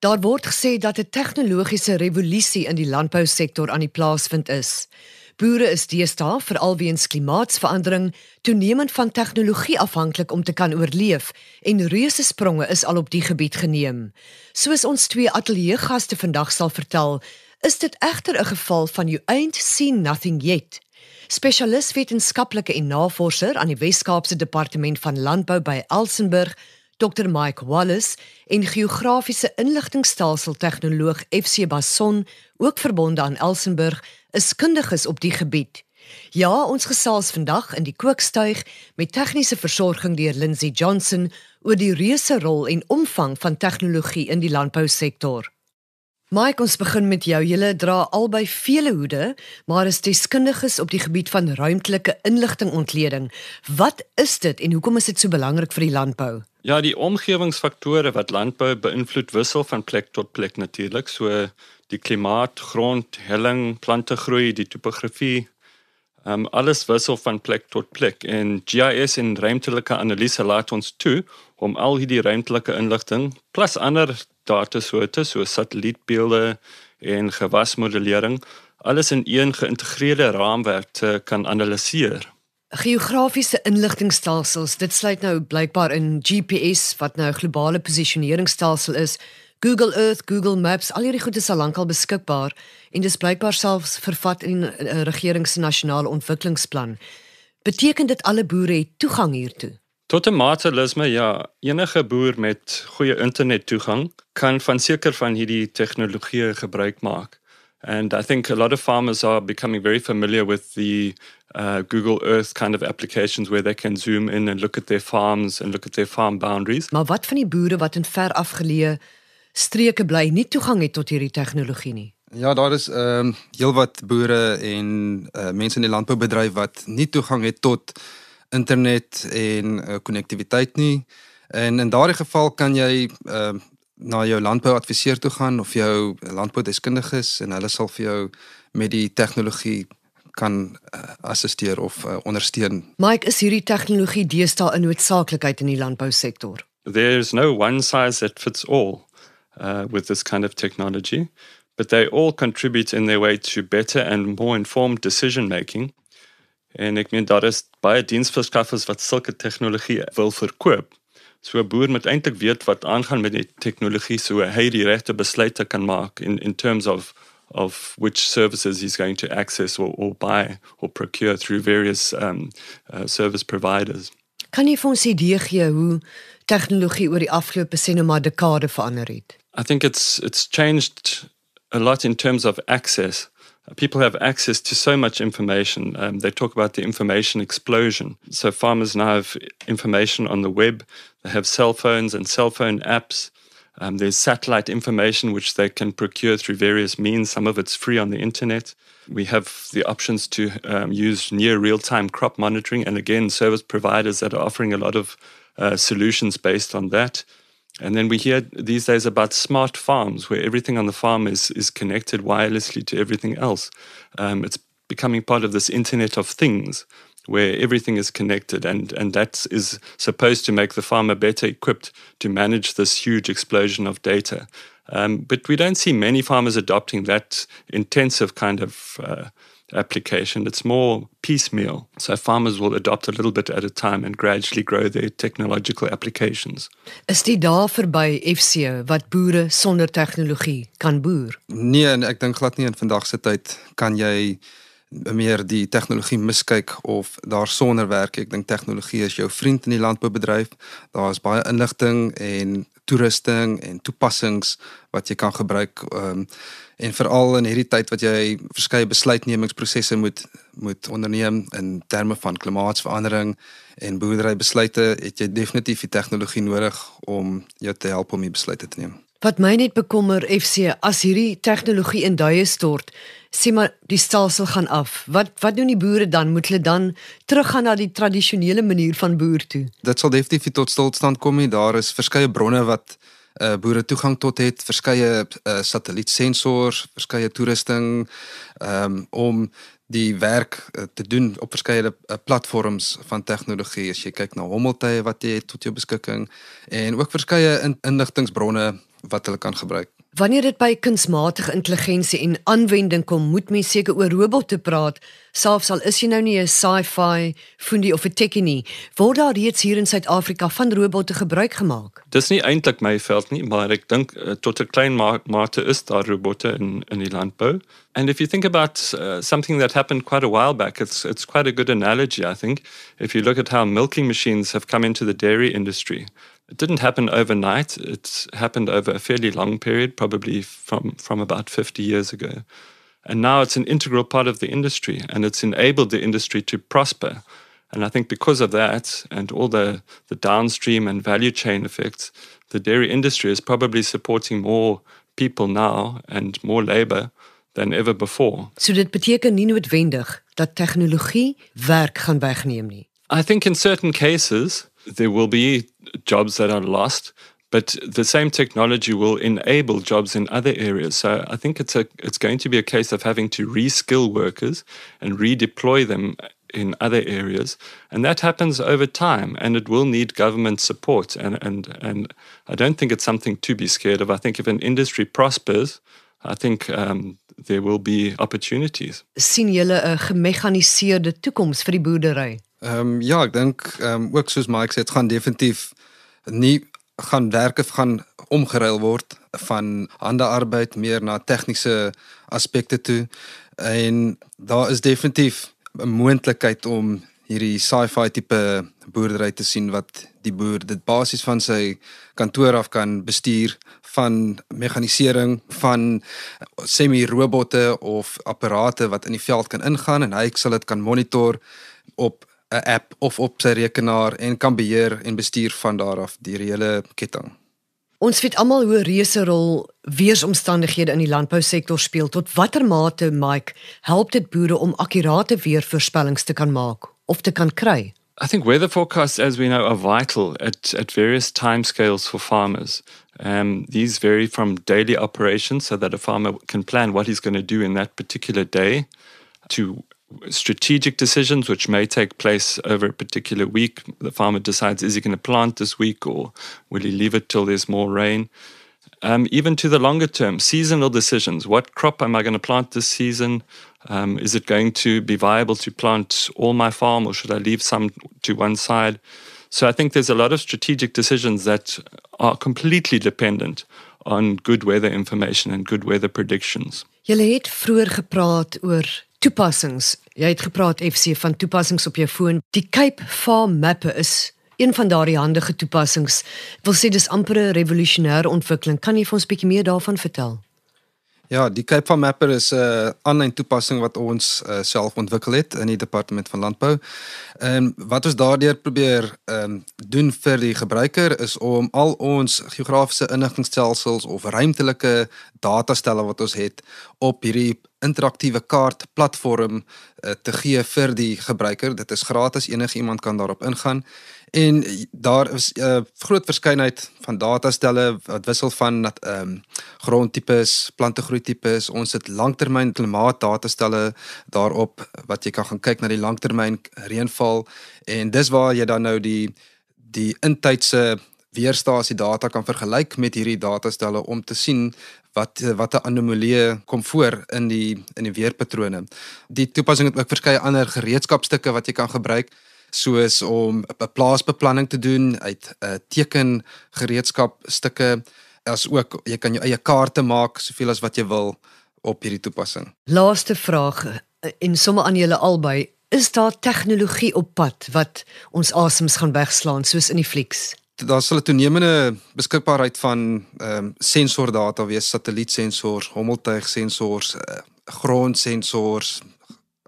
Daar word gesê dat 'n tegnologiese revolusie in die landbousektor aan die plaasvind is. Boere is deesdae veral weens klimaatsverandering toenemend van tegnologie afhanklik om te kan oorleef en reuse spronge is al op die gebied geneem. Soos ons twee ateljeegaste vandag sal vertel, is dit egter 'n geval van you ain't seen nothing yet. Spesialis wetenskaplike en navorser aan die Wes-Kaapse Departement van Landbou by Elsenburg, Dr Mike Wallace en geografiese inligtingstelsel tegnoloog FC Bason, ook verbonde aan Elsenburg, is kundiges op die gebied. Ja, ons gesels vandag in die kookstuig met tegniese versorging deur Lindsay Johnson oor die reuse rol en omvang van tegnologie in die landbousektor. Mike, ons begin met jou. Julle dra albei vele hoede, maar is deskundiges op die gebied van ruimtelike inligtingontleding. Wat is dit en hoekom is dit so belangrik vir die landbou? Ja, die omgewingsfaktore wat landbou beïnvloed wissel van plek tot plek natuurlik. So die klimaat, grond, helling, plantegroei, die topografie, um, alles wissel van plek tot plek. En GIS en ruimtelike analise laat ons toe om al hierdie ruimtelike inligting plus ander datasoorte soos satellietbeelde en gewasmodellering alles in een geïntegreerde raamwerk te kan analiseer. Geografiese inligtingstelsels, dit sluit nou blykbaar in GPS wat nou 'n globale posisioneringsstelsel is. Google Earth, Google Maps, al hierdie goed is al lankal beskikbaar en dis blykbaar selfs vervat in 'n uh, regering se nasionale ontwikkelingsplan. Beteken dit alle boere het toegang hiertoe? Tot 'n mate lisme ja, enige boer met goeie internettoegang kan van seker van hierdie tegnologie gebruik maak. And I think a lot of farmers are becoming very familiar with the uh, Google Earth kind of applications where they can zoom in and look at their farms and look at their farm boundaries. Maar wat van die boere wat in ver afgeleë streke bly nie toegang het tot hierdie tegnologie nie? Ja, daar is ehm um, heelwat boere en uh, mense in die landboubedryf wat nie toegang het tot internet en konnektiwiteit uh, nie. En in daardie geval kan jy ehm uh, na jou landbouadviseur toe gaan of jou landboudeskundiges en hulle sal vir jou met die tegnologie kan uh, assisteer of uh, ondersteun. Mike, is hierdie tegnologie deesdae 'n noodsaaklikheid in die landbousektor? There's no one size that fits all uh, with this kind of technology, but they all contribute in their way to better and more informed decision making. En ek meen daar is baie diensverskaffers wat sulke tegnologie wil verkoop. So 'n boer moet eintlik weet wat aangaan met die tegnologie so hy die regte besluite kan maak in in terms of of which services he's going to access or or buy or procure through various um uh, service providers. Kan jy vir ons idee gee hoe tegnologie oor die afgelope sene maar dekade verander het? I think it's it's changed a lot in terms of access. people have access to so much information. Um, they talk about the information explosion. So farmers now have information on the web. They have cell phones and cell phone apps. Um, there's satellite information which they can procure through various means. Some of it's free on the internet. We have the options to um, use near real time crop monitoring, and again, service providers that are offering a lot of uh, solutions based on that. And then we hear these days about smart farms where everything on the farm is, is connected wirelessly to everything else. Um, it's becoming part of this Internet of Things where everything is connected and, and that is supposed to make the farmer better equipped to manage this huge explosion of data. Um, but we don't see many farmers adopting that intensive kind of uh, application. It's more piecemeal. So farmers will adopt a little bit at a time and gradually grow their technological applications. Is dit daar verby FC wat boere sonder tegnologie kan boer? Nee, en ek dink glad nie in vandag se tyd kan jy meer die tegnologie miskyk of daar sonder werk. Ek dink tegnologie is jou vriend in die landboubedryf. Daar is baie inligting en toerusting en toepassings wat jy kan gebruik um, en veral in hierdie tyd wat jy verskeie besluitnemingsprosesse moet moet onderneem in terme van klimaatsverandering en boerderybesluite het jy definitief die tegnologie nodig om jou te help om die besluite te neem. Wat my net bekommer FC as hierdie tegnologie in duie stort, sê maar die stelsel gaan af. Wat wat doen die boere dan? Moet hulle dan teruggaan na die tradisionele manier van boer toe? Dit sal definitief tot stilstand kom nie. Daar is verskeie bronne wat uh boere toegang tot het, verskeie uh satellietsensors, verskeie toerusting um om die werk uh, te doen op verskeie uh, platforms van tegnologie. As jy kyk na hommeltuie wat jy het tot jou beskikking en ook verskeie in, inligtingbronne wat hulle kan gebruik. Wanneer dit by kunsmatige intelligensie en aanwending kom, moet mens seker oor robotte praat, selfs al is jy nou nie 'n sci-fi fundie of 'n techie nie. Word daar reeds hier in Suid-Afrika van robotte gebruik gemaak? Dis nie eintlik my veld nie, maar ek dink uh, tot 'n klein mate is daar robotte in in die landbou. And if you think about uh, something that happened quite a while back, it's it's quite a good analogy, I think. If you look at how milking machines have come into the dairy industry, It didn't happen overnight. It happened over a fairly long period, probably from, from about 50 years ago. And now it's an integral part of the industry and it's enabled the industry to prosper. And I think because of that and all the, the downstream and value chain effects, the dairy industry is probably supporting more people now and more labor than ever before. So dit beteken nie noodwendig dat tegnologie werk gaan wegneem nie. I think in certain cases there will be jobs that are lost, but the same technology will enable jobs in other areas. So I think it's a it's going to be a case of having to reskill workers and redeploy them in other areas, and that happens over time, and it will need government support. And and and I don't think it's something to be scared of. I think if an industry prospers, I think um, there will be opportunities. sien julle 'n gemekaniseerde toekoms vir die boerdery? Ehm um, ja, ek dink ehm um, ook soos Mike sê, dit gaan definitief nie gaan werke gaan omgeruil word van hande arbeid meer na tegniese aspekte toe. En daar is definitief 'n moontlikheid om hierdie sci-fi tipe boerdery te sien wat die boer dit basies van sy kantoor af kan bestuur van mekanisering van semi-robotte of apparate wat in die veld kan ingaan en hy sal dit kan monitor op 'n app of op sy rekenaar en kan beheer en bestuur van daar af die hele ketting. Ons weet almal hoe reuse rol weeromstandighede in die landbousektor speel. Tot watter mate, Mike, help dit boere om akkurate weervoorspellings te kan maak of te kan kry? I think weather forecasts, as we know, are vital at, at various timescales for farmers. Um, these vary from daily operations so that a farmer can plan what he's going to do in that particular day to strategic decisions which may take place over a particular week. The farmer decides is he going to plant this week or will he leave it till there's more rain? Um, even to the longer term, seasonal decisions. What crop am I going to plant this season? Um, is it going to be viable to plant all my farm or should I leave some to one side? So I think there's a lot of strategic decisions that are completely dependent on good weather information and good weather predictions. Julle het vroeër gepraat oor toepassings. Jy het gepraat FC van toepassings op jou foon. Die Cape Farm Mapper is een van daardie handige toepassings. Ek wil sê dis amper 'n revolusionêre ontwikkeling. Kan jy vir ons 'n bietjie meer daarvan vertel? Ja, die Cape Farm Mapper is 'n uh, aanlyn toepassing wat ons uh, self ontwikkel het in die departement van landbou. En wat ons daardeur probeer ehm um, doen vir die gebruiker is om al ons geografiese inligtingstelsels of ruimtelike datastelle wat ons het op hierdie interaktiewe kaart platform uh, te gee vir die gebruiker. Dit is gratis, enige iemand kan daarop ingaan. En daar is 'n uh, groot verskeidenheid van datastelle wat wissel van ehm um, grondtipes, plantegroeitipes. Ons het langtermyn klimaatdatastelle daarop wat jy kan gaan kyk na die langtermyn reënval en dis waar jy dan nou die die intydse weerstasie data kan vergelyk met hierdie datastelle om te sien wat wat 'n anomalie kom voor in die in die weerpatrone. Die toepassing het ook verskeie ander gereedskapstukke wat jy kan gebruik soos om 'n plaasbeplanning te doen uit 'n uh, teken gereedskapstukke as ook jy kan jou eie kaarte maak soveel as wat jy wil op hierdie toepassing. Laaste vraag en sommer aan julle albei, is daar tegnologie op pad wat ons asems gaan wegslaan soos in die flieks? daar sal 'n toenemende beskikbaarheid van ehm um, sensordata wees, satellietsensors, hommeltuigsensors, uh, grondsensors,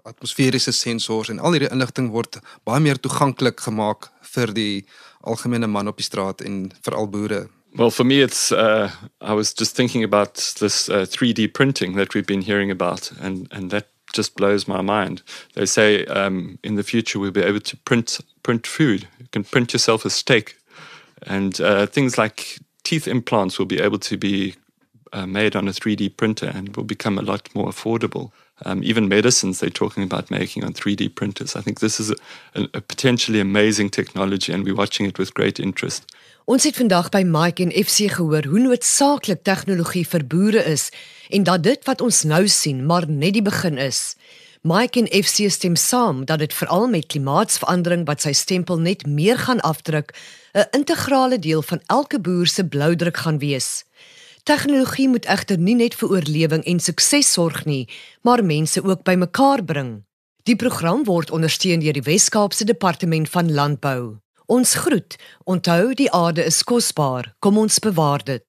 atmosferiese sensors en al hierdie inligting word baie meer toeganklik gemaak vir die algemene man op die straat en veral boere. Well, for me, it's. Uh, I was just thinking about this uh, 3D printing that we've been hearing about, and, and that just blows my mind. They say um, in the future we'll be able to print print food. You can print yourself a steak And uh, things like teeth implants will be able to be uh, made on a 3D printer and will become a lot more affordable. Um, even medicines they're talking about making on 3D printers. I think this is a, a, potentially amazing technology and we're watching it with great interest. Ons het vandag by Mike en FC gehoor hoe noodsaaklik tegnologie vir boere is en dat dit wat ons nou sien maar net die begin is. Mike en FC stem saam dat dit veral met klimaatsverandering wat sy stempel net meer gaan afdruk, 'n integrale deel van elke boer se bloudruk gaan wees. Tegnologie moet egter nie net vir oorlewing en sukses sorg nie, maar mense ook bymekaar bring. Die program word ondersteun deur die Wes-Kaapse Departement van Landbou. Ons groet. Onthou die aarde is kosbaar. Kom ons bewaar dit.